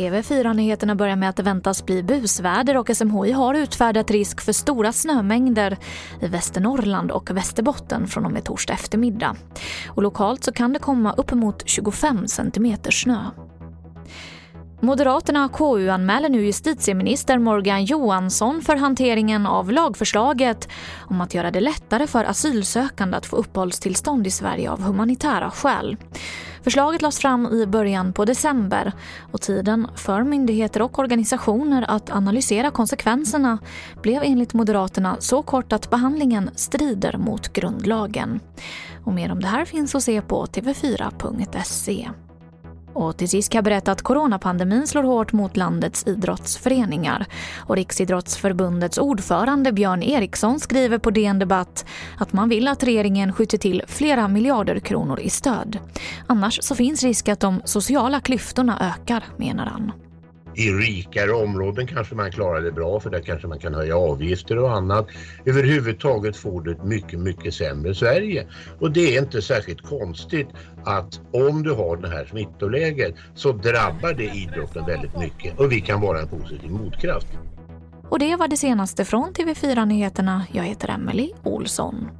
TV4-nyheterna börjar med att det väntas bli busväder och SMHI har utfärdat risk för stora snömängder i Västernorrland och Västerbotten från och med torsdag eftermiddag. Och lokalt så kan det komma uppemot 25 centimeter snö. Moderaterna KU-anmäler nu justitieminister Morgan Johansson för hanteringen av lagförslaget om att göra det lättare för asylsökande att få uppehållstillstånd i Sverige av humanitära skäl. Förslaget lades fram i början på december och tiden för myndigheter och organisationer att analysera konsekvenserna blev enligt Moderaterna så kort att behandlingen strider mot grundlagen. Och mer om det här finns att se på tv4.se. Och till sist kan jag berätta att coronapandemin slår hårt mot landets idrottsföreningar. Och Riksidrottsförbundets ordförande Björn Eriksson skriver på DN Debatt att man vill att regeringen skjuter till flera miljarder kronor i stöd. Annars så finns risk att de sociala klyftorna ökar, menar han. I rikare områden kanske man klarar det bra för där kanske man kan höja avgifter och annat. Överhuvudtaget får du ett mycket, mycket sämre Sverige. Och det är inte särskilt konstigt att om du har det här smittoläget så drabbar det idrotten väldigt mycket och vi kan vara en positiv motkraft. Och det var det senaste från TV4 Nyheterna. Jag heter Emily Olsson.